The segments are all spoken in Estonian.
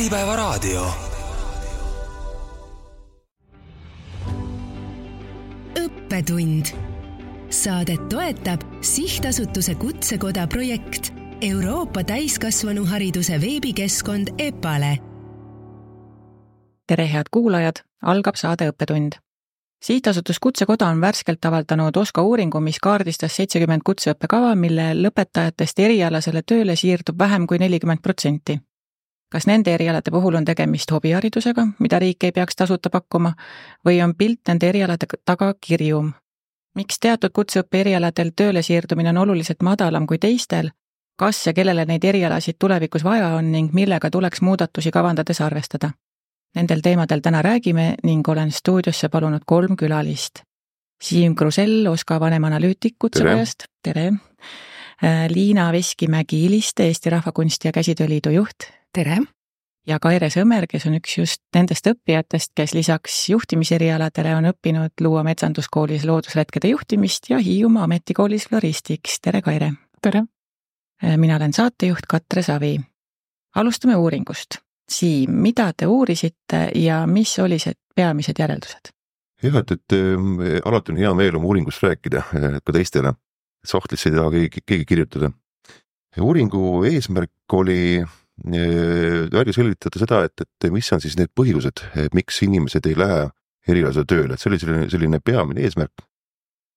Äripäevaraadio. õppetund. Saadet toetab sihtasutuse Kutsekoda projekt Euroopa täiskasvanuhariduse veebikeskkond EPALE. tere, head kuulajad, algab saade Õppetund sihtasutus Kutsekoda on värskelt avaldanud OSKA uuringu, mis kaardistas seitsekümmend kutseõppekava, mille lõpetajatest erialasele tööle siirdub vähem kui nelikümmend protsenti. Kas nende erialade puhul on tegemist hobiharidusega, mida riik ei peaks tasuta pakkuma, või on pilt nende erialade taga kirjum? miks teatud kutseõppe erialadel tööle siirdumine on oluliselt madalam kui teistel, kas ja kellele neid erialasid tulevikus vaja on ning millega tuleks muudatusi kavandades arvestada? Nendel teemadel täna räägime ning olen stuudiosse palunud kolm külalist. Siim Krusell, OSKA vanemanalüütik Kutsekojast, tere, tere.! Liina Veskimägi-Iliste, Eesti Rahvakunsti ja Käsitööliidu juht, tere! ja Kaire Sõmer, kes on üks just nendest õppijatest, kes lisaks juhtimiserialadele on õppinud Luua metsanduskoolis loodusretkede juhtimist ja Hiiumaa Ametikoolis floristiks, tere Kaire! tere! mina olen saatejuht Katre Savi. alustame uuringust Siim, mida te uurisite ja mis olid peamised järeldused? jah, et, et äh, alati on hea meel oma uuringust rääkida äh, ka teistele, sahtlisse ei taha keegi, keegi kirjutada. uuringu eesmärk oli äh, välja selgitada seda, et, et mis on siis need põhjused, miks inimesed ei lähe erialasele tööle, et see oli selline, selline peamine eesmärk.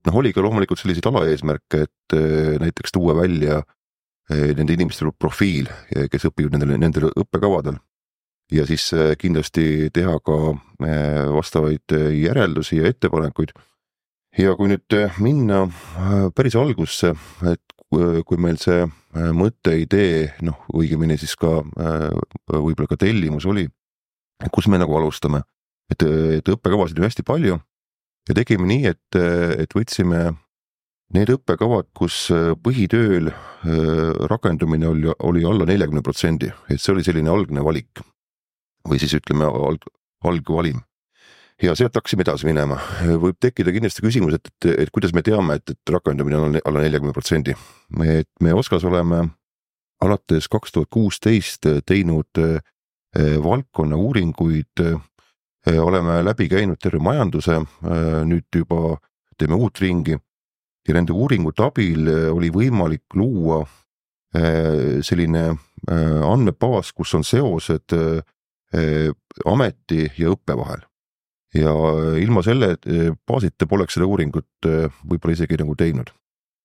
noh, oli ka loomulikult selliseid alaeesmärke, et äh, näiteks tuua välja äh, nende inimeste profiil, kes õpivad nendel, nendel õppekavadel ja siis äh, kindlasti teha ka äh, vastavaid äh, järeldusi ja ettepanekuid. ja kui nüüd minna päris algusse, et kui meil see mõte, idee, noh, õigemini siis ka võib-olla ka tellimus oli, kus me nagu alustame, et, et õppekavasid on hästi palju ja tegime nii, et, et võtsime need õppekavad, kus põhitööl rakendumine oli, oli alla neljakümne protsendi, et see oli selline algne valik või siis ütleme alg, algvalim. Ja sealt hakkasime edasi minema, võib tekkida kindlasti küsimus, et, et, et kuidas me teame, et, et rakendumine on alla neljakümne protsendi. et me OSKA-s oleme alates kaks tuhat kuusteist teinud eh, valdkonna uuringuid, eh, oleme läbi käinud terve majanduse, eh, nüüd juba teeme uut ringi ja nende uuringute abil oli võimalik luua selline andmebaas, kus on seosed ameti ja õppe vahel. Ja ilma selle äh, baasita poleks seda uuringut äh, võib-olla isegi nagu teinud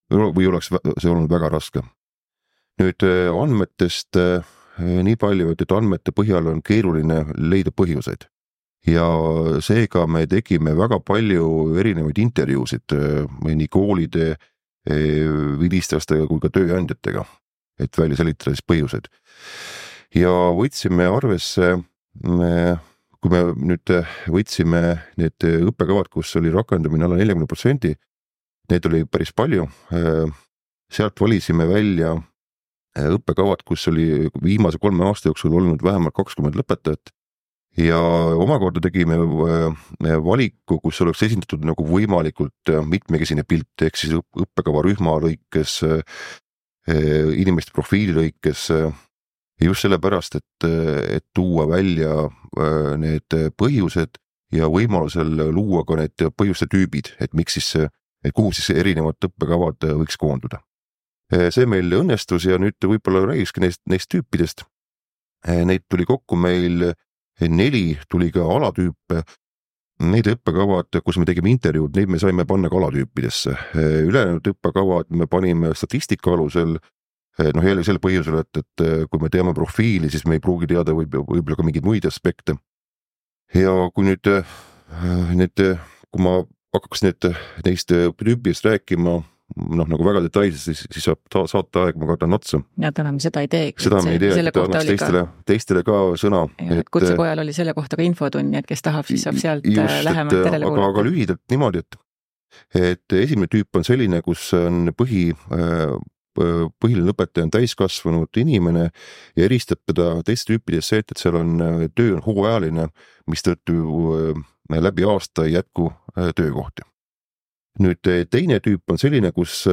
või oleks see olnud väga raske. nüüd andmetest nii palju, et, et andmete põhjal on keeruline leida põhjuseid ja seega me tegime väga palju erinevaid intervjuusid nii koolide, vilistlaste kui ka tööandjatega, et välja selgitada siis põhjuseid. ja võtsime arvesse kui me nüüd võtsime need õppekavad, kus oli rakendumine alla neljakümne protsendi, neid oli päris palju. sealt valisime välja õppekavad, kus oli viimase kolme aasta jooksul olnud vähemalt kakskümmend lõpetajat ja omakorda tegime valiku, kus oleks esindatud nagu võimalikult mitmekesine pilt, ehk siis õppekava rühma lõikes, inimeste profiili lõikes just sellepärast, et, et tuua välja äh, need põhjused ja võimalusel luua ka need põhjuste tüübid, et miks siis, et kuhu siis erinevad õppekavad võiks koonduda. See meil õnnestus ja nüüd võib-olla räägikski neist, neist tüüpidest. Neid tuli kokku meil neli, tuli ka alatüüpe. Need õppekavad, kus me tegime intervjuud, neid me saime panna ka alatüüpidesse. ülejäänud õppekavad me panime statistika alusel noh, jälle sel põhjusel, et, et kui me teame profiili, siis me ei pruugi teada võib, võib-olla ka mingeid muid aspekte. ja kui nüüd need, kui ma hakkaks nüüd neist tüüpidest rääkima, noh, nagu väga detailselt, siis, siis saab ta, saateaeg, ma kardan otsa. ja täna me seda ei tee. seda me ei tee, et annaks teistele ka..., teistele ka sõna. et kutsekojal oli selle kohta ka infotund, nii et kes tahab, siis saab sealt just, lähemalt järele kuulata. aga lühidalt niimoodi, et et esimene tüüp on selline, kus on põhi põhiline õpetaja on täiskasvanud inimene ja eristab teda teistest tüüpidest see, et, et seal on, töö on hooajaline, mistõttu äh, läbi aasta ei jätku äh, töökohti. nüüd äh, teine tüüp on selline, kus,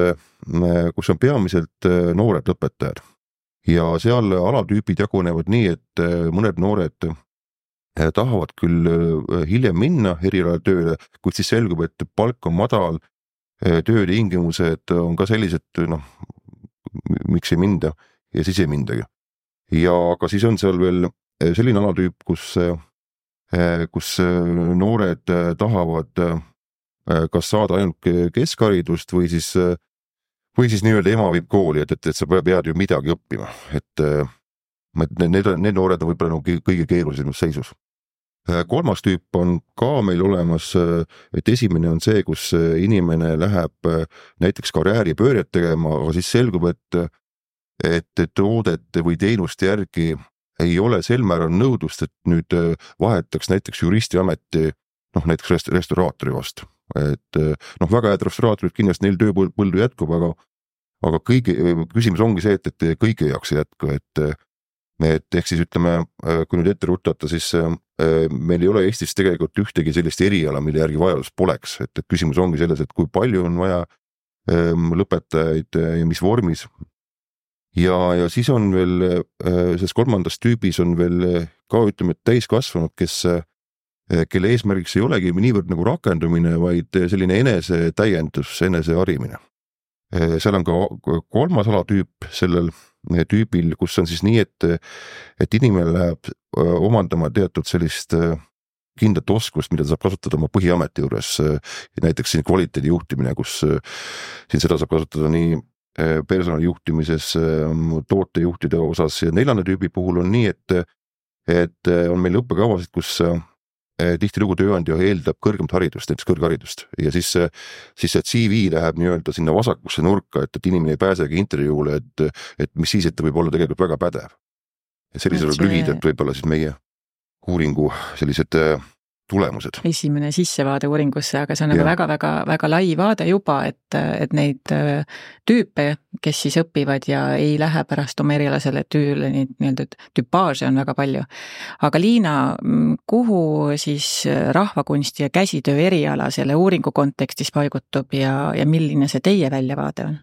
kus on peamiselt noored õpetajad ja seal alatüübid jagunevad nii, et mõned noored tahavad küll hiljem minna erialatööle, kuid siis selgub, et palk on madal, töötingimused on ka sellised, noh, miks ei minda ja siis ei mindagi. ja aga siis on seal veel selline alatüüp, kus, kus noored tahavad kas saada ainult keskharidust või siis, või siis nii-öelda ema viib kooli, et, et, et sa pead ju midagi õppima, et need, need, need noored on võib-olla nagu kõige keerulisemas seisus kolmas tüüp on ka meil olemas, äh, et esimene on see, kus äh, inimene läheb näiteks karjääripööret tegema, aga siis selgub, et, et toodete või teenuste järgi ei ole sel määral nõudlust, et nüüd vahetaks näiteks juristiameti noh, näiteks rest-, restauraatori vastu. et noh, väga head restauraatorid kindlasti neil tööpõldu jätkub, aga aga kõigi, küsimus ongi see, et, et kõigi jaoks ei jätku, et et ehk siis ütleme, kui nüüd ette rutata, siis Äh, meil ei ole Eestis tegelikult ühtegi sellist eriala, mille järgi vajadust poleks, et, et küsimus ongi selles, et kui palju on vaja ähm, lõpetajaid äh, ja mis vormis. ja, ja siis on veel äh, selles kolmandas tüübis on veel ka ütleme, täiskasvanud, kes, kelle eesmärgiks ei olegi niivõrd nagu rakendumine, vaid selline enesetäiendus, eneseharimine. seal on ka kolmas alatüüp sellel tüübil, kus on siis nii, et, et inimene läheb omandama teatud sellist kindlat oskust, mida ta saab kasutada oma põhiameti juures. näiteks siin kvaliteedi juhtimine, kus siin seda saab kasutada nii personali juhtimises, tootejuhtide osas ja neljanda tüübi puhul on nii, et, et on meil õppekavasid, kus tihtilugu tööandja eeldab kõrgemat haridust, näiteks kõrgharidust ja siis, siis see CV läheb nii-öelda sinna vasakusse nurka, et, et inimene ei pääsegi intervjuule, et, et mis siis, et ta võib olla tegelikult väga pädev. et sellisel juhul lühidalt võib-olla siis meie uuringu sellised tulemused. esimene sissevaade uuringusse, aga see on nagu väga-väga-väga lai vaade juba, et, et neid äh, tüüpe, kes siis õpivad ja ei lähe pärast oma erialasele tööle, neid nii-öelda tüpaaže on väga palju. aga Liina, kuhu siis rahvakunsti ja käsitöö eriala selle uuringu kontekstis paigutub ja, ja milline see teie väljavaade on?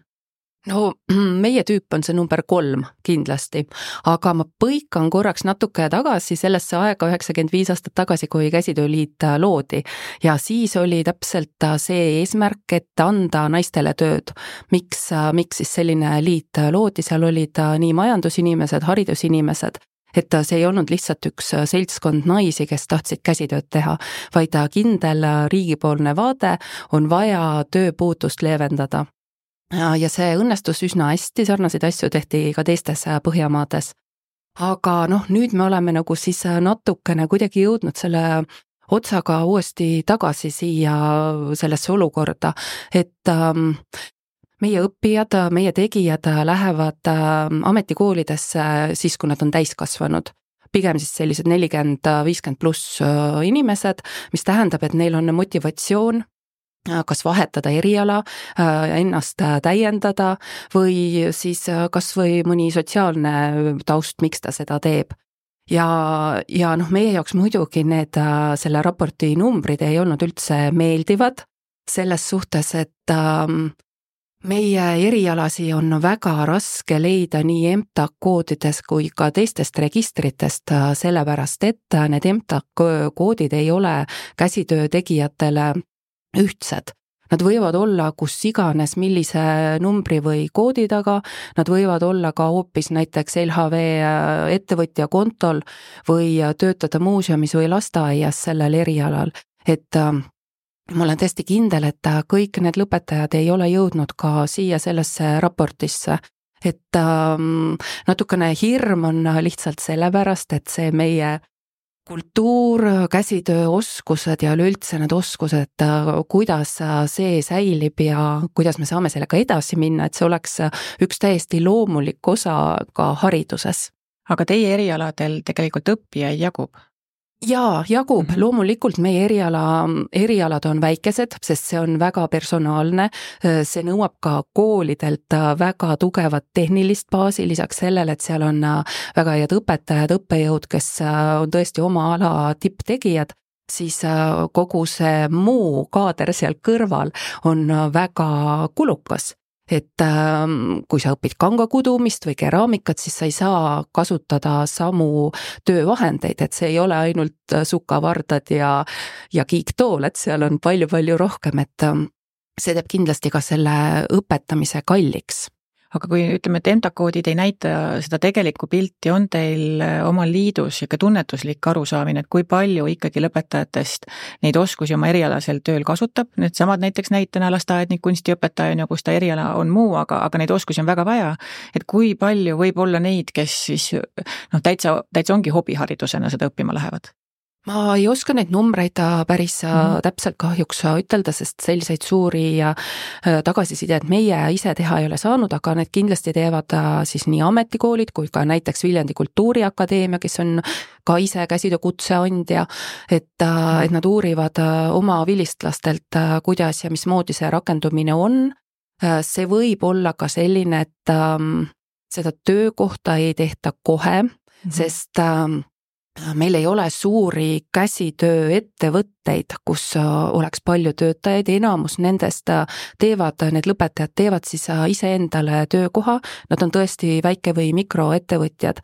No meie tüüp on see number kolm kindlasti, aga ma põikan korraks natuke tagasi sellesse aega üheksakümmend viis aastat tagasi, kui Käsitööliit äh, loodi. ja siis oli täpselt äh, see eesmärk, et anda naistele tööd. miks, äh, miks siis selline liit loodi, seal olid nii majandusinimesed, haridusinimesed, et see ei olnud lihtsalt üks seltskond naisi, kes tahtsid käsitööd teha, vaid kindel riigipoolne vaade on vaja tööpuudust leevendada ja see õnnestus üsna hästi, sarnaseid asju tehti ka teistes äh, Põhjamaades. aga noh, nüüd me oleme nagu siis äh, natukene kuidagi jõudnud selle otsaga uuesti tagasi siia sellesse olukorda, et ähm, meie õppijad, meie tegijad lähevad äh, ametikoolidesse siis, kui nad on täiskasvanud pigem siis sellised nelikümmend, viiskümmend pluss äh, inimesed, mis tähendab, et neil on motivatsioon Äh, kas vahetada eriala, äh, ennast äh, täiendada või siis kas või mõni sotsiaalne taust, miks ta seda teeb. ja, ja noh, meie jaoks muidugi need, selle raporti numbrid ei olnud üldse meeldivad, selles suhtes, et ähm, meie erialasi on väga raske leida nii EMTA koodides kui ka teistest registritest, sellepärast et need EMTA koodid ei ole käsitöö tegijatele ühtsed. Nad võivad olla kus iganes, millise numbri või koodi taga, nad võivad olla ka hoopis näiteks LHV äh, ettevõtja kontol või äh, töötada muuseumis või lasteaias sellel erialal, et äh, ma olen täiesti kindel, et kõik need lõpetajad ei ole jõudnud ka siia sellesse raportisse. Et natukene hirm on lihtsalt sellepärast, et see meie kultuur, käsitööoskused ja üleüldse need oskused, kuidas see säilib ja kuidas me saame sellega edasi minna, et see oleks üks täiesti loomulik osa ka hariduses. aga teie erialadel tegelikult õppijaid jagub? Jaa, jagub. Mm, -hmm. loomulikult meie eriala, erialad on väikesed, sest see on väga personaalne, see nõuab ka koolidelt väga tugevat tehnilist baasi, lisaks sellele, et seal on väga head õpetajad, õppejõud, kes on tõesti oma ala tipptegijad, siis kogu see muu kaader seal kõrval on väga kulukas et ähm, kui sa õpid kangakudumist või keraamikat, siis sa ei saa kasutada samu töövahendeid, et see ei ole ainult sukavardad ja, ja kiiktool, et seal on palju-palju rohkem, et ähm, see teeb kindlasti ka selle õpetamise kalliks aga kui ütleme, et MTA-koodid ei näita seda tegelikku pilti, on teil äh, omal liidus niisugune tunnetuslik arusaamine, et kui palju ikkagi lõpetajatest neid oskusi oma erialasel tööl kasutab, needsamad näiteks näitena lasteaednik, kunstiõpetaja on ju, kus ta eriala on muu, aga, aga neid oskusi on väga vaja. et kui palju võib olla neid, kes siis noh, täitsa, täitsa ongi hobiharidusena seda õppima lähevad? Ma ei oska neid numbreid päris mm täpselt kahjuks ütelda, sest selliseid suuri äh, tagasisidet meie ise teha ei ole saanud, aga need kindlasti teevad äh, siis nii ametikoolid kui ka näiteks Viljandi Kultuuriakadeemia, kes on ka ise käsitöö kutseandja, et, et nad uurivad oma vilistlastelt, kuidas ja mismoodi see rakendumine on. see võib olla ka selline, et ähm, seda töökohta ei tehta kohe mm, -hmm. sest ähm, meil ei ole suuri käsitööettevõtteid, kus äh, oleks palju töötajaid, enamus nendest äh, teevad, need lõpetajad teevad siis äh, iseendale töökoha, nad on tõesti väike- või mikroettevõtjad.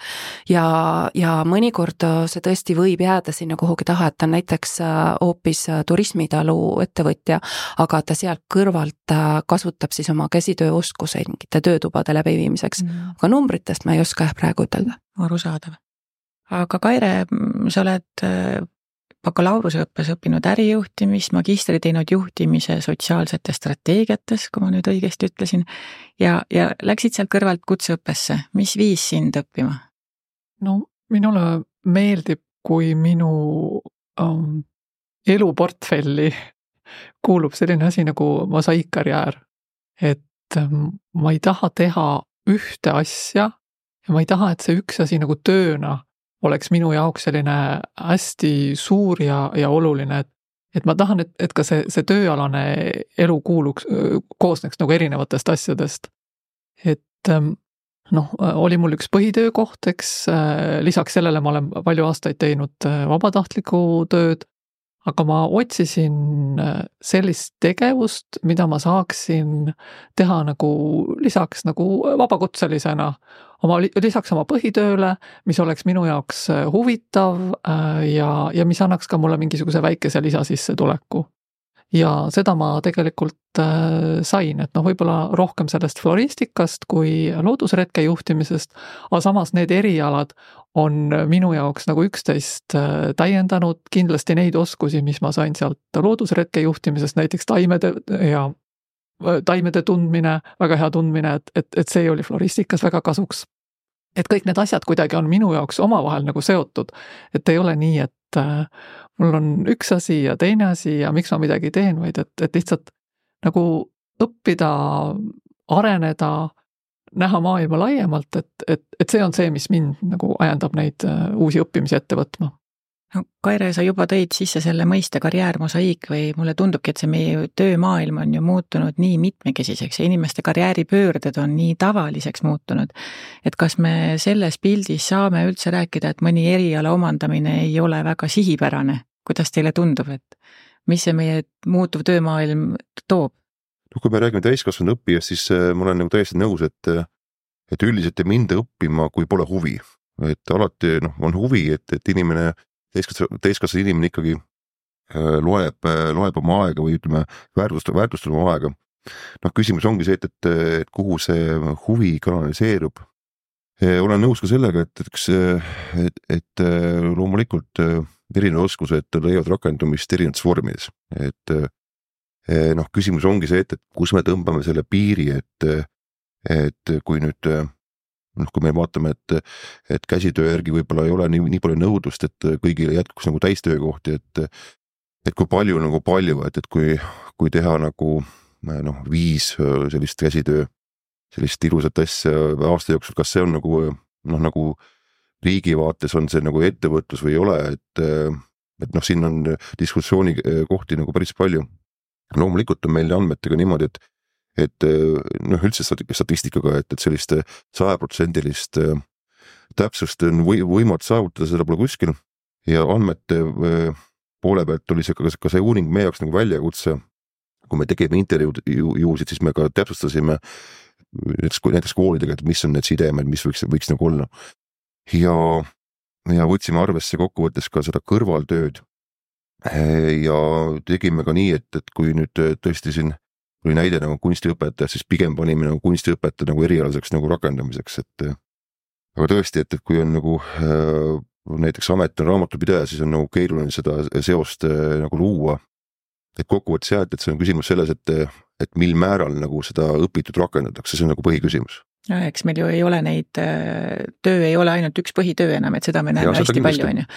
ja, ja mõnikord see tõesti võib jääda sinna kuhugi taha, et ta on näiteks hoopis turismitalu ettevõtja, aga ta sealt kõrvalt kasutab siis oma käsitööoskuseid mingite töötubade läbiviimiseks. Mm.. aga numbritest ma ei oska jah praegu ütelda. arusaadav aga Kaire, sa oled äh, bakalaureuseõppes õppinud ärijuhtimist, magistri teinud juhtimise sotsiaalsetes strateegiates, kui ma nüüd õigesti ütlesin, ja, ja läksid sealt kõrvalt kutseõppesse, mis viis sind õppima? no minule meeldib, kui minu um, eluportfelli kuulub selline asi nagu mosaiikkarjäär. et um, ma ei taha teha ühte asja ja ma ei taha, et see üks asi nagu tööna oleks minu jaoks selline hästi suur ja, ja oluline, et et ma tahan, et, et ka see, see tööalane elu kuuluks, koosneks nagu erinevatest asjadest. et ähm, noh, oli mul üks põhitöökoht, eks äh, lisaks sellele ma olen palju aastaid teinud äh, vabatahtlikku tööd aga ma otsisin äh, sellist tegevust, mida ma saaksin teha nagu lisaks nagu vabakutselisena, oma, lisaks oma põhitööle, mis oleks minu jaoks äh, huvitav äh, ja, ja mis annaks ka mulle mingisuguse väikese lisasissetuleku. Ja seda ma tegelikult äh, sain, et noh, võib-olla rohkem sellest floristikast kui loodusretke juhtimisest, aga samas need erialad on minu jaoks nagu üksteist äh, täiendanud, kindlasti neid oskusi, mis ma sain sealt loodusretke juhtimisest, näiteks taimede ja äh, taimede tundmine, väga hea tundmine, et, et, et see oli floristikas väga kasuks. et kõik need asjad kuidagi on minu jaoks omavahel nagu seotud, et ei ole nii, et mul on üks asi ja teine asi ja miks ma midagi teen, vaid et, et lihtsalt nagu õppida, areneda, näha maailma laiemalt, et, et, et see on see, mis mind nagu ajendab neid äh, uusi õppimisi ette võtma no Kaire, sa juba tõid sisse selle mõiste karjäärmosaiik või mulle tundubki, et see meie töömaailm on ju muutunud nii mitmekesiseks ja inimeste karjääripöörded on nii tavaliseks muutunud. et kas me selles pildis saame üldse rääkida, et mõni eriala omandamine ei ole väga sihipärane? kuidas teile tundub, et mis see meie muutuv töömaailm toob? Noh, kui me räägime täiskasvanud õppijast, siis äh, ma olen nagu täiesti nõus, et, äh, et üldiselt ei minda õppima, kui pole huvi. et alati noh, on huvi, et, et inimene, täiskasvanud, täiskasvanud inimene ikkagi äh, loeb, loeb oma aega või ütleme, väärtustab, väärtustab oma aega. noh, küsimus ongi see, et, et, et kuhu see huvi kanaliseerub. olen nõus ka sellega, et, et eks, et, et loomulikult erinevad oskused leiavad rakendumist erinevates vormides, et noh, küsimus ongi see, et, et kus me tõmbame selle piiri, et, et kui nüüd noh, kui me vaatame, et, et käsitöö järgi võib-olla ei ole nii, nii palju nõudlust, et kõigile jätkuks nagu täistöökohti, et et kui palju nagu palju, et, et kui, kui teha nagu noh, viis sellist käsitöö, sellist ilusat asja aasta jooksul, kas see on nagu noh, nagu riigi vaates on see nagu ettevõtlus või ei ole, et, et noh, siin on diskussiooni kohti nagu päris palju. Loomulikult on meil andmetega niimoodi, et, et noh, üldse statistikaga, et, et sellist sajaprotsendilist täpsust on või, võimatu saavutada, seda pole kuskil ja andmete poole pealt oli see ka, ka see uuring meie jaoks nagu väljakutse. kui me tegime intervjuusid, siis me ka täpsustasime näiteks, näiteks koolidega, et mis on need sidemed, mis võiks, võiks nagu olla. ja, ja võtsime arvesse kokkuvõttes ka seda kõrvaltööd. Ja tegime ka nii, et, et kui nüüd tõesti siin oli näide nagu kunstiõpetaja, siis pigem panime nagu kunstiõpetaja nagu erialaseks nagu rakendamiseks, et. aga tõesti, et, et kui on nagu äh, näiteks amet on raamatupidaja, siis on nagu keeruline seda seost äh, nagu luua. et kokkuvõttes jah, et, et see on küsimus selles, et, et mil määral nagu seda õpitut rakendatakse, see on nagu põhiküsimus no eks meil ju ei ole neid, äh, töö ei ole ainult üks põhitöö enam, et seda me näeme ja, hästi palju, on ju.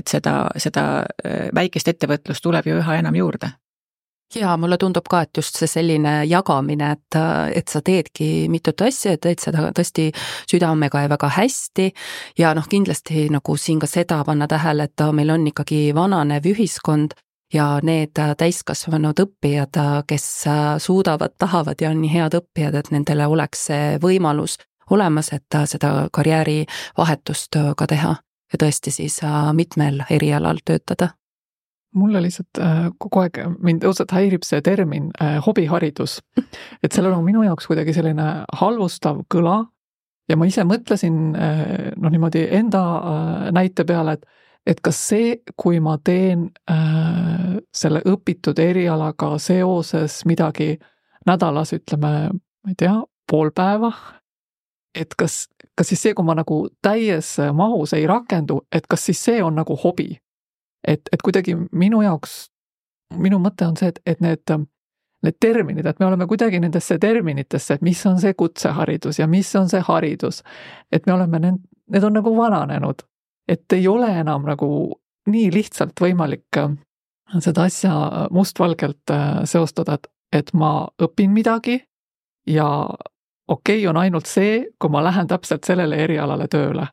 et seda, seda äh, väikest ettevõtlust tuleb ju üha enam juurde. Jaa, mulle tundub ka, et just see selline jagamine, et, et sa teedki mitut asja ja teed seda tõesti südamega ja väga hästi. Ja noh, kindlasti nagu siin ka seda panna tähele, et meil on ikkagi vananev ühiskond ja need täiskasvanud õppijad, kes suudavad, tahavad ja on nii head õppijad, et nendele oleks see võimalus olemas, et seda karjäärivahetust ka teha ja tõesti siis mitmel erialal töötada mulle lihtsalt äh, kogu aeg, mind õudselt häirib see termin äh, hobiharidus. et sellel on minu jaoks kuidagi selline halvustav kõla ja ma ise mõtlesin äh, noh, niimoodi enda näite peale, et et kas see, kui ma teen äh, selle õpitud erialaga seoses midagi nädalas, ütleme, ma ei tea, pool päeva, et kas, kas siis see, kui ma nagu täies mahus ei rakendu, et kas siis see on nagu hobi? Et, et kuidagi minu jaoks, minu mõte on see, et, et need, need terminid, et me oleme kuidagi nendesse terminitesse, et mis on see kutseharidus ja mis on see haridus, et me oleme need, on nagu vananenud, et ei ole enam nagu nii lihtsalt võimalik äh, seda asja mustvalgelt äh, seostada, et, et ma õpin midagi ja okei okay, on ainult see, kui ma lähen täpselt sellele erialale tööle.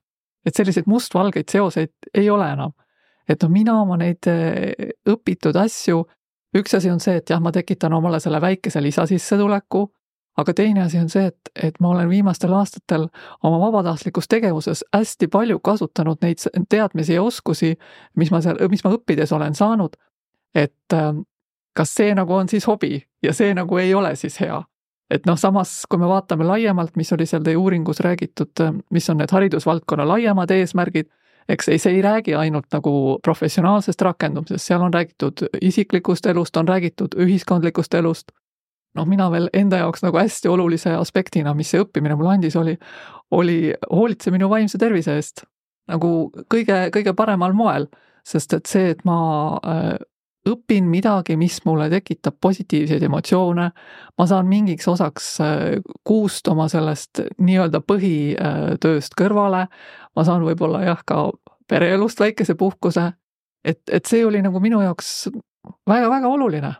et selliseid mustvalgeid seoseid ei ole enam et noh, mina oma neid eh, õpitud asju, üks asi on see, et jah, ma tekitan omale selle väikese lisasissetuleku, aga teine asi on see, et, et ma olen viimastel aastatel oma vabatahtlikus tegevuses hästi palju kasutanud neid teadmisi ja oskusi, mis ma seal, mis ma õppides olen saanud. et ähm, kas see nagu on siis hobi ja see nagu ei ole siis hea et noh, samas kui me vaatame laiemalt, mis oli seal teie uuringus räägitud, mis on need haridusvaldkonna laiemad eesmärgid, eks ei, see ei räägi ainult nagu professionaalsest rakendumisest, seal on räägitud isiklikust elust, on räägitud ühiskondlikust elust. Noh, mina veel enda jaoks nagu hästi olulise aspektina, mis see õppimine mulle andis, oli, oli hoolitse minu vaimse tervise eest nagu kõige, kõige paremal moel, sest et see, et ma äh, õpin midagi, mis mulle tekitab positiivseid emotsioone, ma saan mingiks osaks äh, kuust oma sellest nii-öelda põhitööst kõrvale, ma saan võib-olla jah, ka pereelust väikese puhkuse. et, et see oli nagu minu jaoks väga-väga oluline.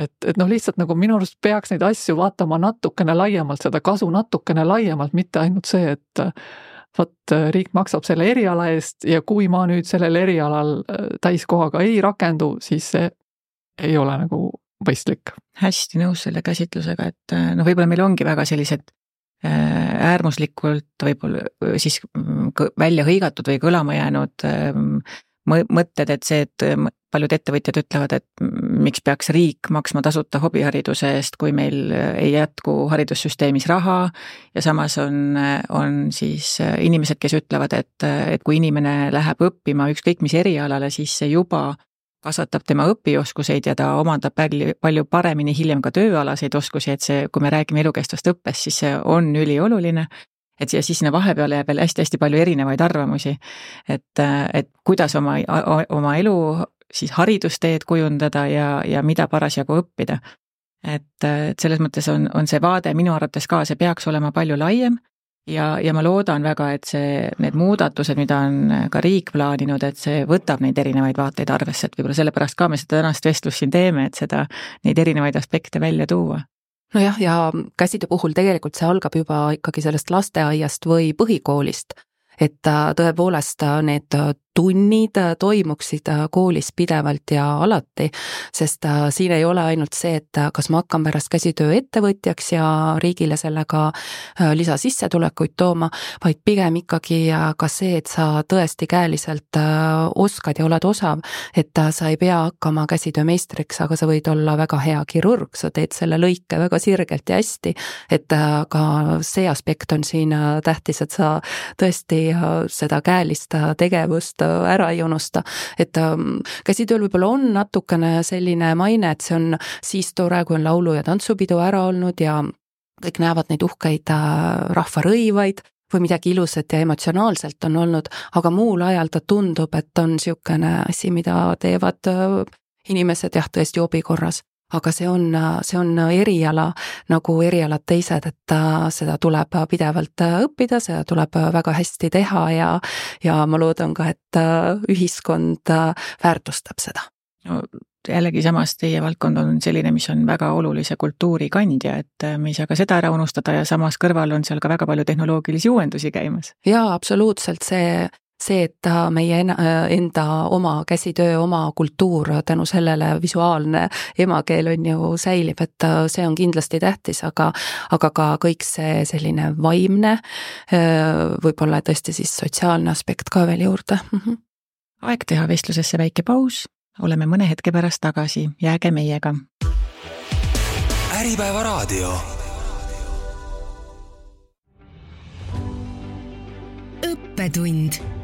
Et, et noh, lihtsalt nagu minu arust peaks neid asju vaatama natukene laiemalt, seda kasu natukene laiemalt, mitte ainult see, et vot riik maksab selle eriala eest ja kui ma nüüd sellel erialal äh, täiskohaga ei rakendu, siis see ei ole nagu mõistlik. hästi nõus selle käsitlusega, et äh, noh, võib-olla meil ongi väga sellised Äh, äärmuslikult võib-olla siis mm, välja hõigatud või kõlama jäänud ähm, mõtted, et see, et paljud ettevõtjad ütlevad, et miks peaks riik maksma tasuta hobihariduse eest, kui meil äh, ei jätku haridussüsteemis raha ja samas on, on siis inimesed, kes ütlevad, et, et kui inimene läheb õppima ükskõik mis erialale, siis see juba kasvatab tema õpioskuseid ja ta omandab palju, palju paremini hiljem ka tööalaseid oskusi, et see, kui me räägime elukestvast õppest, siis see on ülioluline. Et ja siis sinna vahepeale jääb veel hästi-hästi palju erinevaid arvamusi. et, et kuidas oma, oma elu siis haridusteed kujundada ja, ja mida parasjagu õppida. et, et selles mõttes on, on see vaade minu arvates ka, see peaks olema palju laiem ja, ja ma loodan väga, et see, need muudatused, mida on ka riik plaaninud, et see võtab neid erinevaid vaateid arvesse, et võib-olla sellepärast ka me seda tänast vestlust siin teeme, et seda, neid erinevaid aspekte välja tuua nojah, ja käsitöö puhul tegelikult see algab juba ikkagi sellest lasteaiast või põhikoolist. et tõepoolest need tunnid toimuksid koolis pidevalt ja alati, sest siin ei ole ainult see, et kas ma hakkan pärast käsitööettevõtjaks ja riigile sellega lisasissetulekuid tooma, vaid pigem ikkagi ka see, et sa tõesti käeliselt oskad ja oled osav, et sa ei pea hakkama käsitöömeistriks, aga sa võid olla väga hea kirurg, sa teed selle lõike väga sirgelt ja hästi, et ka see aspekt on siin tähtis, et sa tõesti seda käelist tegevust ennast ära ei unusta. et ähm, käsitööl võib-olla on natukene selline maine, et see on siis tore, kui on laulu- ja tantsupidu ära olnud ja kõik näevad neid uhkeid äh, rahvarõivaid või midagi ilusat ja emotsionaalselt on olnud, aga muul ajal ta tundub, et on niisugune asi, mida teevad äh, inimesed jah, tõesti jobi korras aga see on, see on eriala nagu erialad teised, et seda tuleb pidevalt õppida, seda tuleb väga hästi teha ja, ja ma loodan ka, et ühiskond väärtustab seda no jällegi samas teie valdkond on selline, mis on väga olulise kultuuri kandja, et me ei saa ka seda ära unustada ja samas kõrval on seal ka väga palju tehnoloogilisi uuendusi käimas. jaa, absoluutselt, see see, et meie enda oma käsitöö, oma kultuur tänu sellele visuaalne emakeel on ju säilib, et see on kindlasti tähtis, aga aga ka kõik see selline vaimne, võib-olla tõesti siis sotsiaalne aspekt ka veel juurde mm. -hmm. aeg teha vestlusesse väike paus, oleme mõne hetke pärast tagasi, jääge meiega. äripäeva raadio õppetund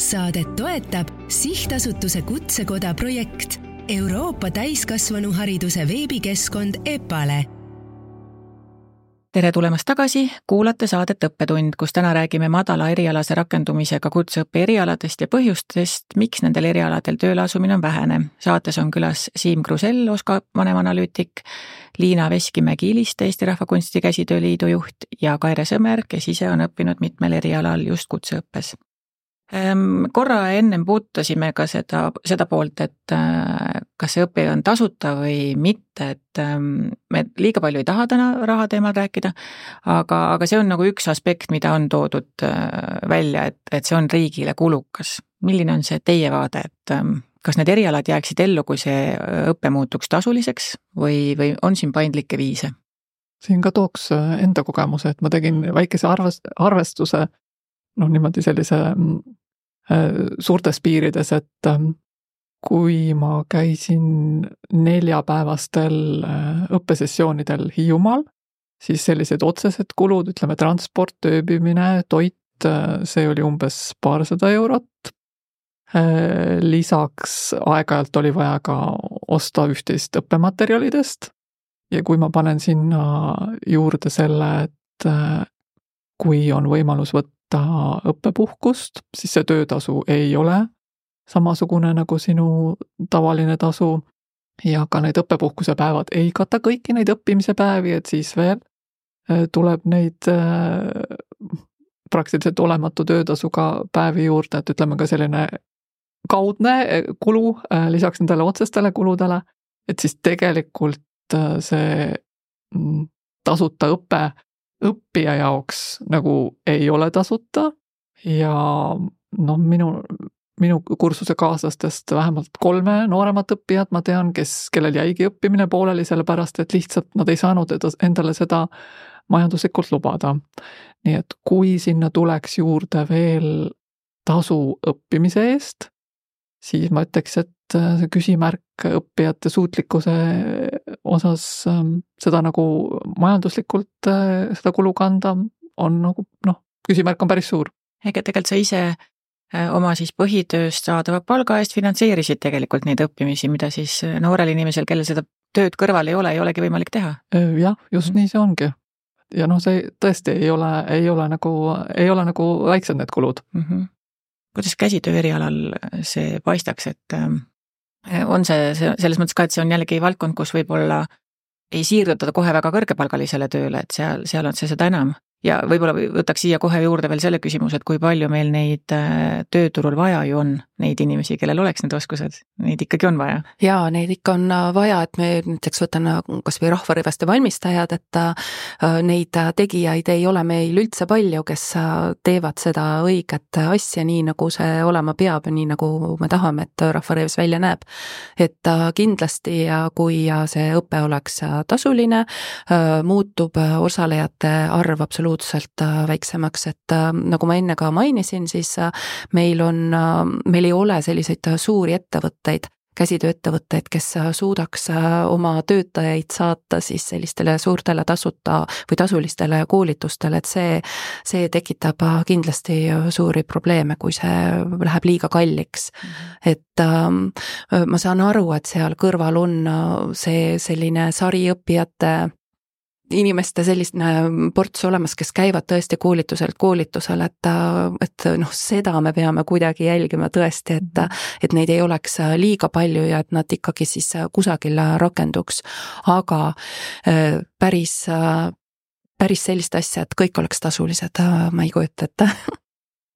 saadet toetab sihtasutuse Kutsekoda projekt Euroopa täiskasvanuhariduse veebikeskkond EPALE tere tulemast tagasi, kuulate saadet Õppetund, kus täna räägime madala erialase rakendumisega kutseõppe erialadest ja põhjustest, miks nendel erialadel tööle asumine on vähene. saates on külas Siim Krusell, OSKA vanemanalüütik, Liina Veskimägi Iliste, Eesti Rahvakunsti Käsitööliidu juht ja Kaire Sõmer, kes ise on õppinud mitmel erialal just kutseõppes korra ennem puudutasime ka seda, seda poolt, et äh, kas see õpe on tasuta või mitte, et ähm, me liiga palju ei taha täna raha teemal rääkida, aga, aga see on nagu üks aspekt, mida on toodud äh, välja, et, et see on riigile kulukas. milline on see teie vaade, et ähm, kas need erialad jääksid ellu, kui see õpe muutuks tasuliseks või, või on siin paindlikke viise? siin ka tooks äh, enda kogemuse, et ma tegin väikese arvest-, arvestuse noh, niimoodi sellise mm, Äh, suurtes piirides, et ähm, kui ma käisin neljapäevastel äh, õppesessioonidel Hiiumaal, siis sellised otsesed kulud, ütleme transport, ööbimine, toit, äh, see oli umbes paarsada eurot. lisaks aeg-ajalt oli vaja ka osta üht-teist õppematerjalidest ja kui ma panen sinna juurde selle, et kui on võimalus võtta võtta õppepuhkust, siis see töötasu ei ole samasugune nagu sinu tavaline tasu. Ja ka need õppepuhkuse päevad ei kata kõiki neid õppimise päevi, et siis veel äh, tuleb neid äh, praktiliselt olematu töötasuga päevi juurde, et ütleme ka selline kaudne äh, kulu lisaks nendele otsestele kuludele, et siis tegelikult see mm, tasuta õpe õppija jaoks nagu ei ole tasuta ja noh, minu, minu kursuse kaaslastest vähemalt kolme nooremat õppijat ma tean, kes, kellel jäigi õppimine pooleli, sellepärast et lihtsalt nad ei saanud endale seda majanduslikult lubada. nii et kui sinna tuleks juurde veel tasu õppimise eest, siis ma ütleks, et see küsimärk õppijate suutlikkuse osas ähm, seda nagu majanduslikult, äh, seda kulu kanda on nagu noh, küsimärk on päris suur. ega tegelikult sa ise äh, oma siis põhitööst saadava palga eest finantseerisid tegelikult neid õppimisi, mida siis noorel inimesel, kellel seda tööd kõrval ei ole, ei olegi võimalik teha? jah, just nii see ongi. ja noh, see tõesti ei ole, ei ole nagu, ei ole nagu väiksed need kulud mm. -hmm kuidas käsitöö erialal see paistaks, et ähm, on see, see selles mõttes ka, et see on jällegi valdkond, kus võib-olla ei siirduta kohe väga kõrgepalgalisele tööle, et seal, seal on see seda enam. Ja võib-olla võtaks siia kohe juurde veel selle küsimuse, et kui palju meil neid äh, tööturul vaja ju on, neid inimesi, kellel oleks need oskused, neid ikkagi on vaja? jaa, neid ikka on äh, vaja, et me näiteks võtan äh, kas või rahvarõivaste valmistajad, et neid tegijaid ei ole meil üldse palju, kes teevad seda õiget asja nii, nagu see olema peab ja nii, nagu me tahame, et rahvarõivas välja näeb. et kindlasti, kui see õpe oleks tasuline, muutub osalejate arv absoluutselt väiksemaks, et nagu ma enne ka mainisin, siis meil on, meil ei ole selliseid suuri ettevõtteid, käsitööettevõtteid, kes suudaks oma töötajaid saata siis sellistele suurtele tasuta või tasulistele koolitustele, et see, see tekitab kindlasti suuri probleeme, kui see läheb liiga kalliks. Mhm. et äh, ma saan aru, et seal kõrval on see selline sariõppijate inimeste selline ports olemas, kes käivad tõesti koolituselt koolitusele, et, et noh, seda me peame kuidagi jälgima tõesti, et, et neid ei oleks liiga palju ja et nad ikkagi siis kusagil rakenduks. aga äh, päris, päris sellist asja, et kõik oleks tasulised, ma ei kujuta ette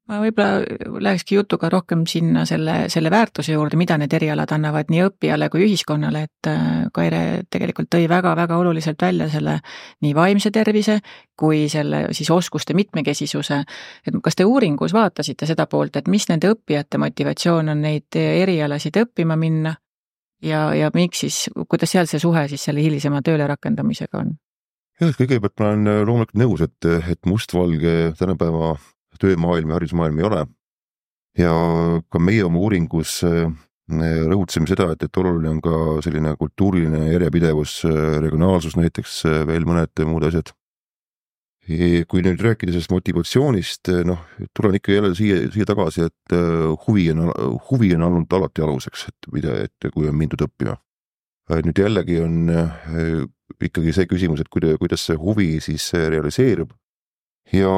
ma võib-olla lähekski jutuga rohkem sinna selle, selle väärtuse juurde, mida need erialad annavad nii õppijale kui ühiskonnale, et äh, Kaire tegelikult tõi väga-väga oluliselt välja selle nii vaimse tervise kui selle siis oskuste mitmekesisuse. et kas te uuringus vaatasite seda poolt, et mis nende õppijate motivatsioon on neid erialasid õppima minna ja, ja miks siis, kuidas seal see suhe siis selle hilisema tööle rakendamisega on? jah, kõigepealt ma olen loomulikult nõus, et, et mustvalge tänapäeva töömaailm ja haridusmaailm ei ole. ja ka meie oma uuringus äh, rõhutasime seda, et, et oluline on ka selline kultuuriline järjepidevus, äh, regionaalsus näiteks, äh, veel mõned muud asjad. kui nüüd rääkida sellest motivatsioonist, noh, tulen ikka jälle siia, siia tagasi, et huvi on, huvi on olnud alati aluseks, et mida, et kui on mindud õppima. nüüd jällegi on ikkagi see küsimus, et kuida-, kuidas see huvi siis realiseerub ja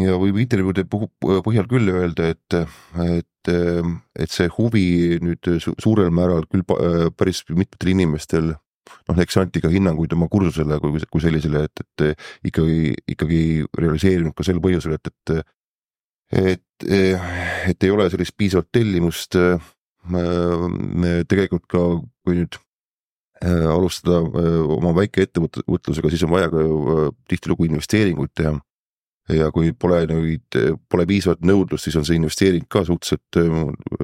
ja võib intervjuude põhjal küll öelda, et, et, et see huvi nüüd suurel määral küll päris mitmetel inimestel noh, eks anti ka hinnanguid oma kursusele kui, kui sellisele, et, et ikkagi, ikkagi realiseerinud ka sel põhjusel, et, et et, et ei ole sellist piisavat tellimust. tegelikult ka, kui nüüd alustada oma väikeettevõtlusega, siis on vaja ka tihtilugu investeeringuid teha ja kui pole neid, pole piisavalt nõudlust, siis on see investeering ka suhteliselt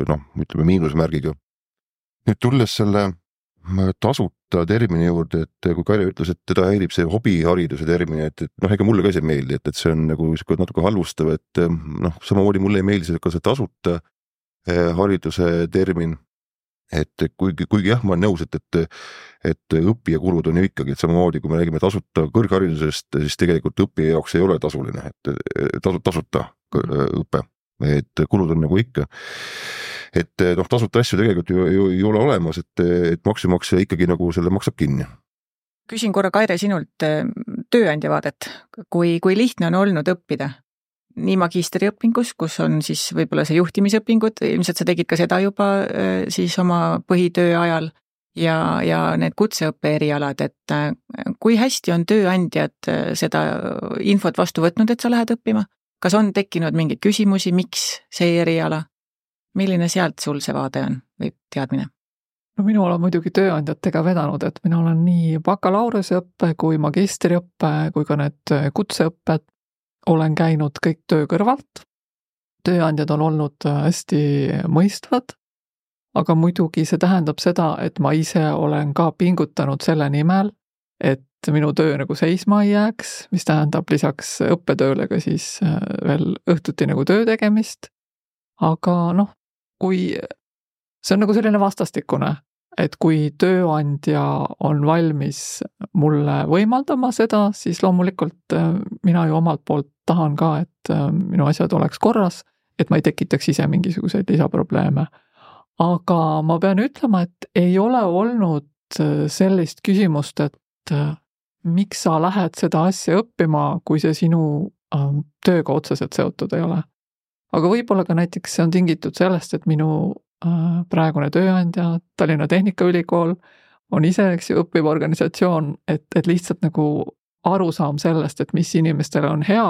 noh, ütleme miinusmärgiga. nüüd tulles selle tasuta termini juurde, et kui Kaire ütles, et teda häirib see hobihariduse termin, et, et noh, ega mulle ka see ei meeldi, et, et see on nagu sihuke natuke halvustav, et noh, samamoodi mulle ei meeldi see ka see tasuta eh, hariduse termin et kuigi, kuigi jah, ma olen nõus, et, et, et õppija-kulud on ju ikkagi, et samamoodi kui me räägime tasuta kõrgharidusest, siis tegelikult õppija jaoks ei ole tasuline, et tasu, tasuta õpe, et kulud on nagu ikka. et noh, tasuta asju tegelikult ju, ju ei ole olemas, et, et maksumaksja ikkagi nagu selle maksab kinni. Küsin korra, Kaire, sinult tööandja vaadet, kui, kui lihtne on olnud õppida nii magistriõpingus, kus on siis võib-olla see juhtimisõpingud, ilmselt sa tegid ka seda juba äh, siis oma põhitöö ajal, ja, ja need kutseõppe erialad, et äh, kui hästi on tööandjad äh, seda infot vastu võtnud, et sa lähed õppima? kas on tekkinud mingeid küsimusi, miks see eriala? milline sealt sul see vaade on või teadmine? no minul on muidugi tööandjatega vedanud, et mina olen nii bakalaureuseõppe kui magistriõppe kui ka need kutseõpped olen käinud kõik töö kõrvalt. tööandjad on olnud äh, hästi mõistvad. aga muidugi see tähendab seda, et ma ise olen ka pingutanud selle nimel, et minu töö nagu seisma ei jääks, mis tähendab lisaks õppetööle ka siis äh, veel õhtuti nagu töö tegemist. aga noh, kui see on nagu selline vastastikune, et kui tööandja on valmis mulle võimaldama seda, siis loomulikult äh, mina ju omalt poolt tahan ka, et äh, minu asjad oleks korras, et ma ei tekitaks ise mingisuguseid lisaprobleeme. aga ma pean ütlema, et ei ole olnud äh, sellist küsimust, et miks sa lähed seda asja õppima, kui see sinu tööga otseselt seotud ei ole. aga võib-olla ka näiteks see on tingitud sellest, et minu praegune tööandja, Tallinna Tehnikaülikool, on ise, eks ju, õppiv organisatsioon, et, et lihtsalt nagu arusaam sellest, et mis inimestele on hea,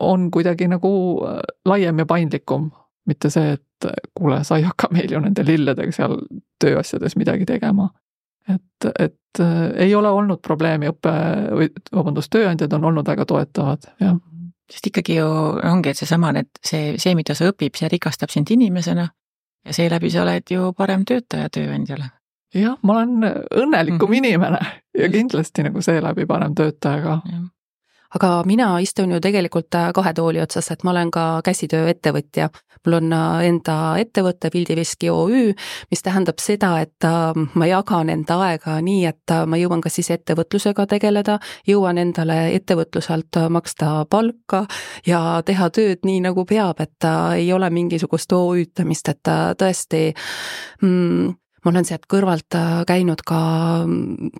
on kuidagi nagu äh, laiem ja paindlikum. mitte see, et kuule, sa ei hakka meil ju nende lilledega seal tööasjades midagi tegema. et, et äh, ei ole olnud probleemi, õppe või vabandust, tööandjad on olnud väga toetavad, jah. sest ikkagi ju ongi, et seesama, et see, see, mida sa õpid, see rikastab sind inimesena ja seeläbi sa oled ju parem töötaja tööandjale. jah, ma olen õnnelikum mm -hmm. inimene ja kindlasti nagu seeläbi parem töötaja ka aga mina istun ju tegelikult äh, kahe tooli otsas, et ma olen ka käsitööettevõtja. mul on äh, enda ettevõte Pildiveski OÜ, mis tähendab seda, et äh, ma jagan enda aega nii, et ma jõuan kas siis ettevõtlusega tegeleda, jõuan endale ettevõtluse alt maksta palka ja teha tööd nii, nagu peab, et ei ole mingisugust OÜ-tamist, et tõesti mm, ma olen sealt kõrvalt äh, käinud ka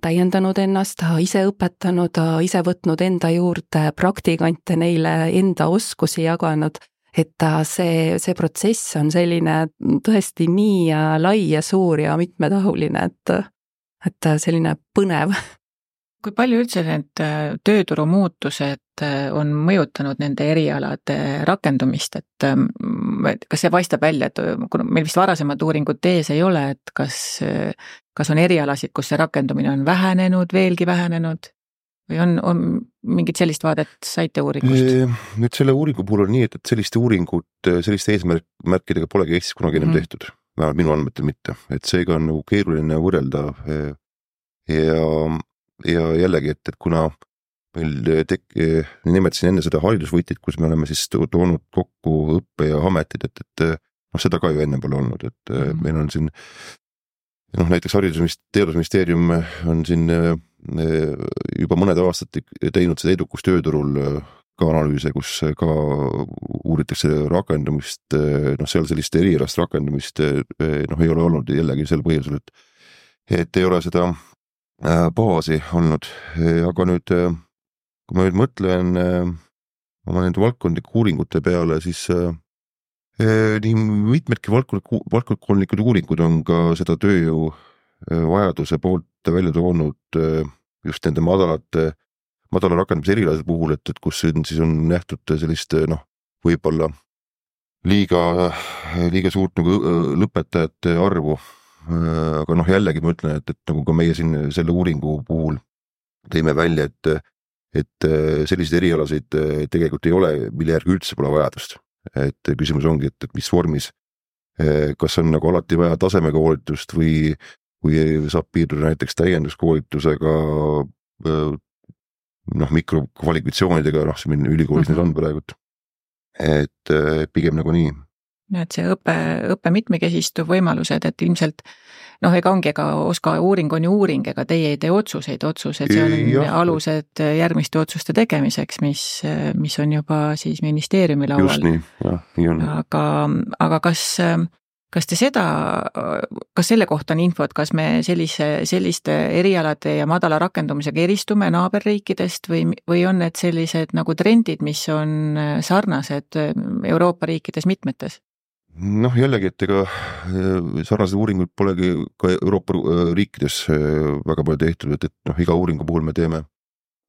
täiendanud ennast, ise õpetanud, ise võtnud enda juurde praktikante, neile enda oskusi jaganud. et äh, see, see protsess on selline tõesti nii äh, lai ja suur ja mitmetahuline, et, et selline põnev kui palju üldse need äh, tööturu muutused äh, on mõjutanud nende erialade rakendumist, ähm, et kas see paistab välja, et äh, kuna meil vist varasemad uuringud ees ei ole, et kas, kas on erialasid, kus see rakendumine on vähenenud, veelgi vähenenud? või on, on mingit sellist vaadet saite uuringust? nüüd selle uuringu puhul on nii, et, et sellist uuringut selliste eesmärk, märkidega polegi Eestis kunagi ennem mm -hmm. tehtud, vähemalt minu andmetel mitte, et seega on nagu keeruline võrrelda ja ja jällegi, et, et kuna meil tek-, nimetasin enne seda haridusvõtit, kus me oleme siis toonud kokku õppe ja ametid, et, et noh, seda ka ju enne pole olnud, et mm -hmm. meil on siin noh, näiteks Haridus- Teadusministeerium on siin juba mõned aastad teinud seda edukust tööturul ka analüüse, kus ka uuritakse rakendumist, noh, seal sellist erialast rakendumist noh, ei ole olnud jällegi sel põhjusel, et et ei ole seda baasi olnud, aga nüüd, äh, kui ma nüüd mõtlen äh, oma nende valdkondlike uuringute peale, siis nii mitmedki valdkondlikud, valdkondlikud uuringud on ka seda tööjõu vajaduse poolt välja toonud just nende madalate, madala rakendamise erialade puhul, et, et kus on siis on nähtud sellist noh, võib-olla liiga, liiga suurt nagu lõpetajate arvu. Äh, aga noh, jällegi ma ütlen, et, et nagu ka meie siin selle uuringu puhul tõime välja, et, et äh, selliseid erialasid äh, tegelikult ei ole, mille järgi üldse pole vajadust. et küsimus ongi, et, et mis vormis, kas on nagu alati vaja tasemega koolitust või, või saab piirduda näiteks täienduskoolitusega, noh, mikrokvalifikatsioonidega, noh, meil ülikoolis mm -hmm. need on praegult. et pigem nagu nii et see õpe, õppe mitmekesistub võimalused, et ilmselt noh, ega ongi, ega OSKA uuring on ju uuring, ega teie ei tee otsuseid, otsused, see on ja. alused järgmiste otsuste tegemiseks, mis, mis on juba siis ministeeriumi laual. just nii, jah, nii on. aga, aga kas, kas te seda, kas selle kohta on infot, kas me sellise, selliste erialade ja madala rakendumisega eristume naaberriikidest või, või on need sellised nagu trendid, mis on sarnased Euroopa riikides mitmetes? Noh, jällegi, et ega äh, sarnaseid uuringuid polegi ka Euroopa äh, riikides äh, väga palju tehtud, et, et noh, iga uuringu puhul me teeme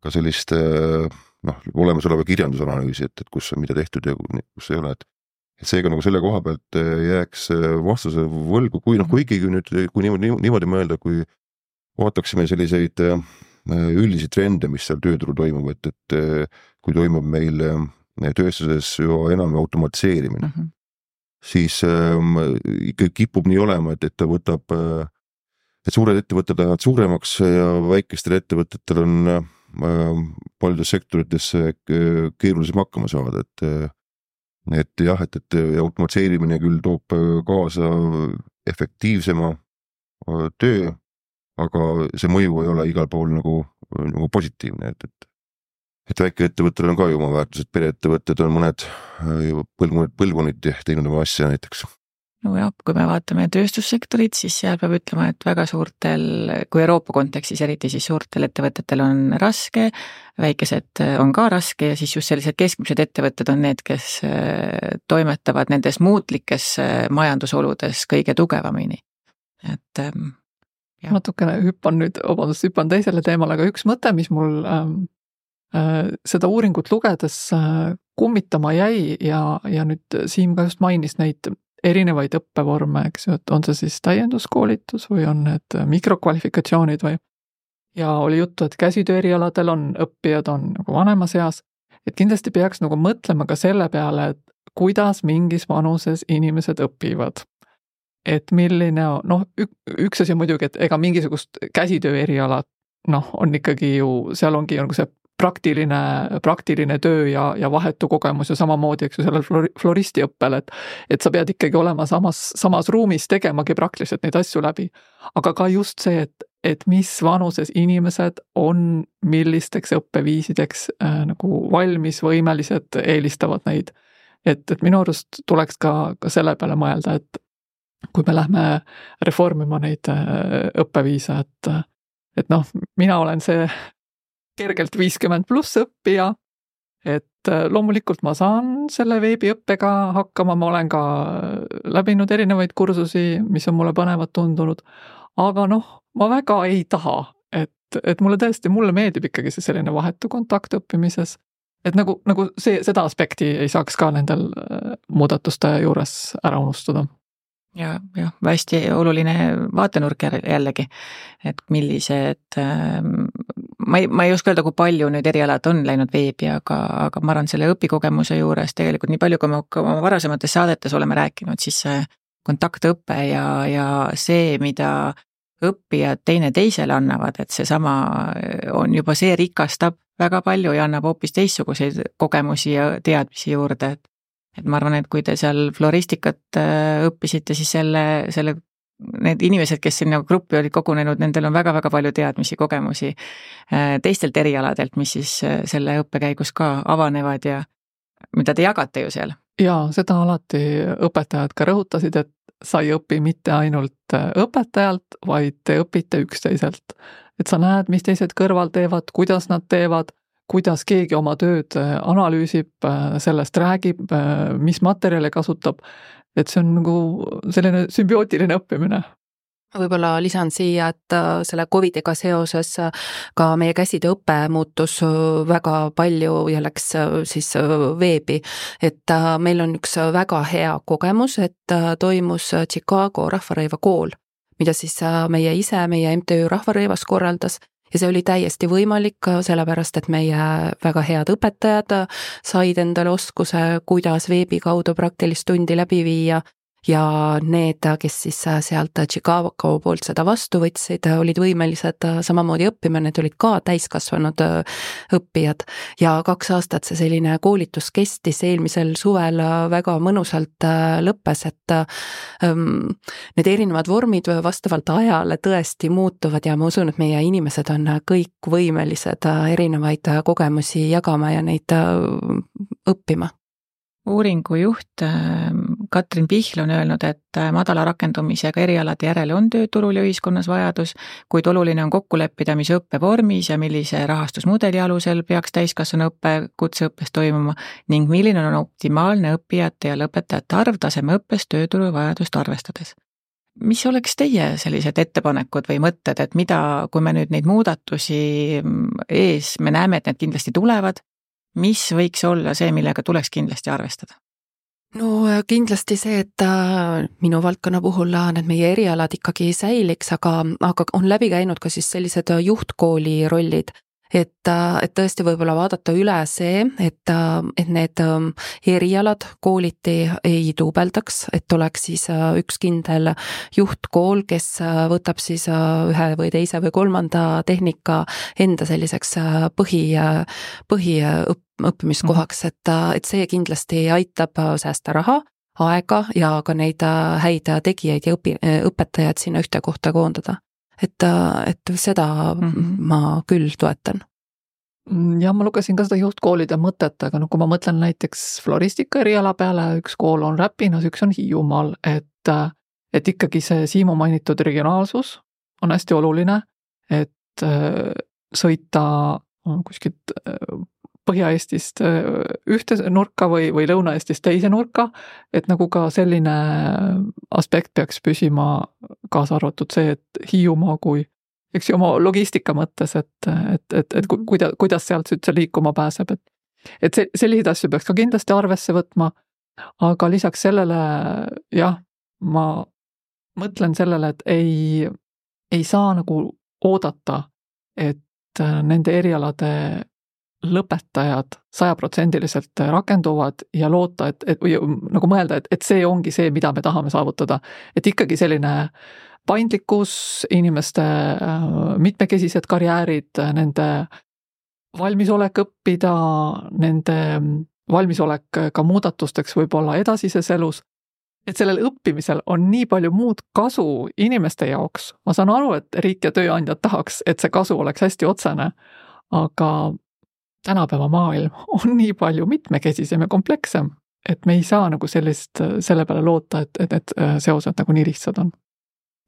ka sellist noh, olemasoleva kirjandusanalüüsi, et, et kus on mida tehtud ja kus ei ole, et et seega nagu selle koha pealt jääks vastuse võlgu, kui noh, kuigi nüüd, kui niimoodi, niimoodi mõelda, kui vaataksime selliseid üldisi trende, mis seal tööturul toimub, et, et kui toimub meil tööstuses üha enam automatiseerimine. Mm, -hmm siis ähm, ikka kipub nii olema, et, et ta võtab, äh, et suured ettevõtted lähevad suuremaks ja väikestel ettevõtetel on äh, paljudes sektorites keerulisem hakkama saada, et äh, et jah, et, et automatiseerimine küll toob kaasa efektiivsema töö, aga see mõju ei ole igal pool nagu, nagu positiivne, et, et et väikeettevõttel on ka ju oma väärtused, pereettevõtted on mõned äh, ju põlvkonnad, põlvkonniti teinud oma asja näiteks. nojah, kui me vaatame tööstussektorit, siis seal peab ütlema, et väga suurtel, kui Euroopa kontekstis eriti, siis suurtel ettevõtetel on raske, väikesed on ka raske ja siis just sellised keskmised ettevõtted on need, kes äh, toimetavad nendes muutlikes äh, majandusoludes kõige tugevamini, et ähm, Ja. natukene hüppan nüüd, vabandust, hüppan teisele teemale, aga üks mõte, mis mul ähm, Äh, seda uuringut lugedes äh, kummitama jäi ja, ja nüüd Siim ka just mainis neid erinevaid õppevorme, eks ju, et on see siis täienduskoolitus või on need mikrokvalifikatsioonid või. ja oli juttu, et käsitöö erialadel on õppijad on nagu vanemas eas, et kindlasti peaks nagu mõtlema ka selle peale, et kuidas mingis vanuses inimesed õpivad. et milline, noh, üks asi on muidugi, et ega mingisugust käsitöö eriala noh, on ikkagi ju, seal ongi nagu see praktiline, praktiline töö ja, ja vahetu kogemus ja samamoodi, eks ju, sellel flori-, floristiõppel, et et sa pead ikkagi olema samas, samas ruumis tegemagi praktiliselt neid asju läbi. aga ka just see, et, et mis vanuses inimesed on millisteks õppeviisideks äh, nagu valmis, võimelised, eelistavad neid. et, et minu arust tuleks ka, ka selle peale mõelda, et kui me lähme reformima neid äh, õppeviise, et et noh, mina olen see kergelt viiskümmend pluss õppija. et äh, loomulikult ma saan selle veebiõppega hakkama, ma olen ka läbinud erinevaid kursusi, mis on mulle põnevad tundunud. aga noh, ma väga ei taha, et, et mulle tõesti, mulle meeldib ikkagi see selline vahetu kontakt õppimises. et nagu, nagu see, seda aspekti ei saaks ka nendel äh, muudatuste juures ära unustada ja jah, hästi oluline vaatenurk jällegi, et millised ähm, ma ei, ma ei oska öelda, kui palju nüüd erialad on läinud veebi, aga, aga ma arvan, selle õpikogemuse juures tegelikult nii palju, kui me ka oma varasemates saadetes oleme rääkinud, siis see kontaktõpe ja, ja see, mida õppijad teineteisele annavad, et seesama on juba, see rikastab väga palju ja annab hoopis teistsuguseid kogemusi ja teadmisi juurde, et et ma arvan, et kui te seal floristikat äh, õppisite, siis selle, selle need inimesed, kes sinna gruppi olid kogunenud, nendel on väga-väga palju teadmisi, kogemusi äh, teistelt erialadelt, mis siis äh, selle õppe käigus ka avanevad ja mida te jagate ju seal. jaa, seda alati õpetajad ka rõhutasid, et sa ei õpi mitte ainult õpetajalt, vaid te õpite üksteiselt. et sa näed, mis teised kõrval teevad, kuidas nad teevad, kuidas keegi oma tööd analüüsib, sellest räägib, mis materjale kasutab. Et see on nagu selline sümbiootiline õppimine. Võib-olla lisan siia, et äh, selle Covidiga seoses äh, ka meie käsitööõpe muutus äh, väga palju ja läks siis veebi. et meil on üks väga hea kogemus, et toimus Chicago rahvarõiva kool, mida siis meie ise, meie MTÜ Rahvarõivas korraldas ja see oli täiesti võimalik, sellepärast et meie väga head õpetajad said endale oskuse, kuidas veebi kaudu praktilist tundi läbi viia ja need, kes siis sealt Chicago poolt seda vastu võtsid, olid võimelised samamoodi õppima, need olid ka täiskasvanud õppijad. ja kaks aastat see selline koolitus kestis, eelmisel suvel väga mõnusalt lõppes, et ähm, need erinevad vormid vastavalt ajale tõesti muutuvad ja ma usun, et meie inimesed on kõik võimelised erinevaid kogemusi jagama ja neid õppima. Uuringu juht Katrin Pihl on öelnud, et äh, madala rakendumisega erialade järele on tööturul ja ühiskonnas vajadus, kuid oluline on kokku leppida, mis õppevormis ja millise rahastusmudeli alusel peaks täiskasvanuõpe kutseõppes toimuma ning milline on optimaalne õppijate ja lõpetajate arv tasemeõppes tööturu vajadust arvestades. mis oleks teie sellised ettepanekud või mõtted, et mida, kui me nüüd neid muudatusi mm, ees, me näeme, et need kindlasti tulevad, mis võiks olla see, millega tuleks kindlasti arvestada? No äh, kindlasti see, et äh, minu valdkonna puhul äh, need meie erialad ikkagi säiliks, aga, aga on läbi käinud ka siis sellised juhtkooli rollid et, et tõesti võib-olla vaadata üle see, et, et need ähm, erialad kooliti ei duubeldaks, et oleks siis äh, üks kindel juhtkool, kes äh, võtab siis äh, ühe või teise või kolmanda tehnika enda selliseks põhi, põhiõppimiskohaks, mhm. et, et see kindlasti aitab säästa raha aega ja ka neid häid tegijaid ja õpi-, õpetajaid sinna ühte kohta koondada et, et seda mm -hmm. ma küll toetan. jah, ma lugesin ka seda juhtkoolide mõtet, aga noh, kui ma mõtlen näiteks floristika eriala peale, üks kool on Räpinas, üks on Hiiumaal, et et ikkagi see Siimu mainitud regionaalsus on hästi oluline, et sõita kuskilt Põhja-Eestist ühte nurka või, või Lõuna-Eestist teise nurka, et nagu ka selline aspekt peaks püsima, kaasa arvatud see, et Hiiumaa kui eks ju oma logistika mõttes, et, et, et, et kuidas, kuidas sealt üldse liikuma pääseb, et et see, selliseid asju peaks ka kindlasti arvesse võtma. aga lisaks sellele jah, ma mõtlen sellele, et ei, ei saa nagu oodata, et nende erialade lõpetajad sajaprotsendiliselt rakenduvad ja loota, et, et või nagu mõelda, et, et see ongi see, mida me tahame saavutada. et ikkagi selline paindlikkus, inimeste äh, mitmekesised karjäärid, nende valmisolek õppida, nende valmisolek ka muudatusteks võib-olla edasises elus, et sellel õppimisel on nii palju muud kasu inimeste jaoks, ma saan aru, et riik ja tööandjad tahaks, et see kasu oleks hästi otsene, aga tänapäeva maailm on nii palju mitmekesisem ja komplekssem, et me ei saa nagu sellist, selle peale loota, et, et need äh, seosed nagu nii lihtsad on.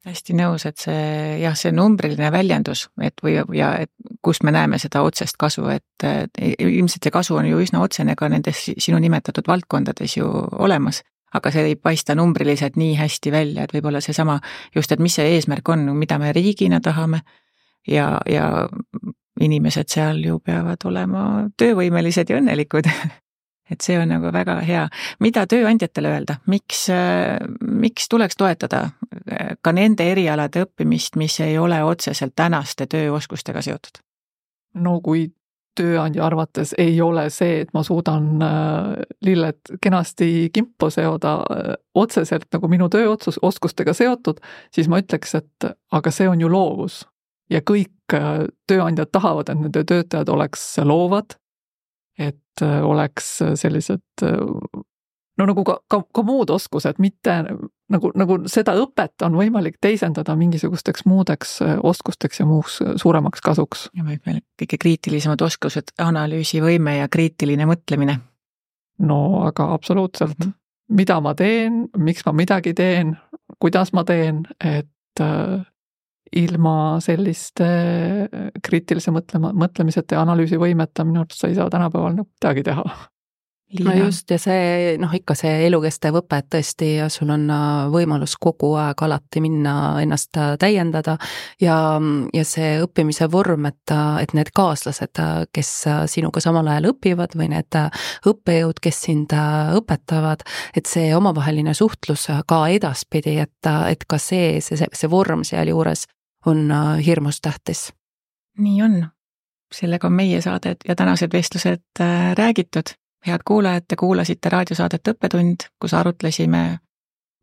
Hästi nõus, et see jah, see numbriline väljendus, et või, ja et kust me näeme seda otsest kasu, et ilmselt see kasu on ju üsna otsene ka nendes sinu nimetatud valdkondades ju olemas, aga see ei paista numbriliselt nii hästi välja, et võib-olla seesama just, et mis see eesmärk on, mida me riigina tahame ja, ja inimesed seal ju peavad olema töövõimelised ja õnnelikud et see on nagu väga hea. mida tööandjatele öelda, miks, miks tuleks toetada äh, ka nende erialade õppimist, mis ei ole otseselt tänaste tööoskustega seotud? no kui tööandja arvates ei ole see, et ma suudan äh, lilled kenasti kimpu seoda äh, otseselt nagu minu tööotsus, oskustega seotud, siis ma ütleks, et aga see on ju loovus ja kõik äh, tööandjad tahavad, et nende töötajad oleks loovad, et äh, oleks sellised no nagu ka, ka, ka muud oskused, mitte nagu, nagu seda õpet on võimalik teisendada mingisugusteks muudeks äh, oskusteks ja muuks suuremaks kasuks. ja võib-olla kõige kriitilisemad oskused, analüüsivõime ja kriitiline mõtlemine. no aga absoluutselt mm, -hmm. mida ma teen, miks ma midagi teen, kuidas ma teen, et ilma selliste äh, kriitilise mõtlema, mõtlemiseta ja analüüsivõimeta minu arust sa ei saa tänapäeval nagu midagi teha. no just, ja see noh, ikka see elukestev õpe, et tõesti sul on äh, võimalus kogu aeg alati minna ennast äh, täiendada ja, ja see õppimise vorm, et, et need kaaslased, kes sinuga samal ajal õpivad või need õppejõud, kes sind õpetavad, et see omavaheline suhtlus ka edaspidi, et, et ka see, see, see vorm sealjuures on äh, hirmus tähtis. nii on. sellega on meie saadet ja tänased vestlused äh, räägitud. head kuulajad, te kuulasite raadiosaadet Õppetund, kus arutlesime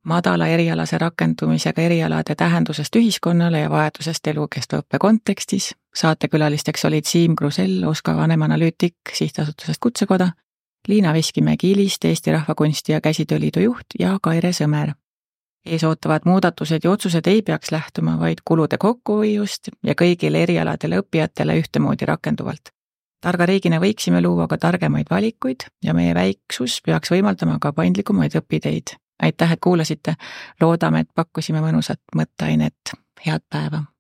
madala erialase rakendumisega erialade tähendusest ühiskonnale ja vajadusest elukestva õppe kontekstis. saatekülalisteks olid Siim Krusell, OSKA vanemanalüütik sihtasutusest Kutsekoda, Liina Veskimäe Kiilist, Eesti Rahvakunsti ja Käsitööliidu juht ja Kaire Sõmer ees ootavad muudatused ja otsused ei peaks lähtuma vaid kulude kokkuhoiust ja kõigile erialadele õppijatele ühtemoodi rakenduvalt. targa riigina võiksime luua ka targemaid valikuid ja meie väiksus peaks võimaldama ka paindlikumaid õpiteid. aitäh, et kuulasite, loodame, et pakkusime mõnusat mõtteainet, head päeva!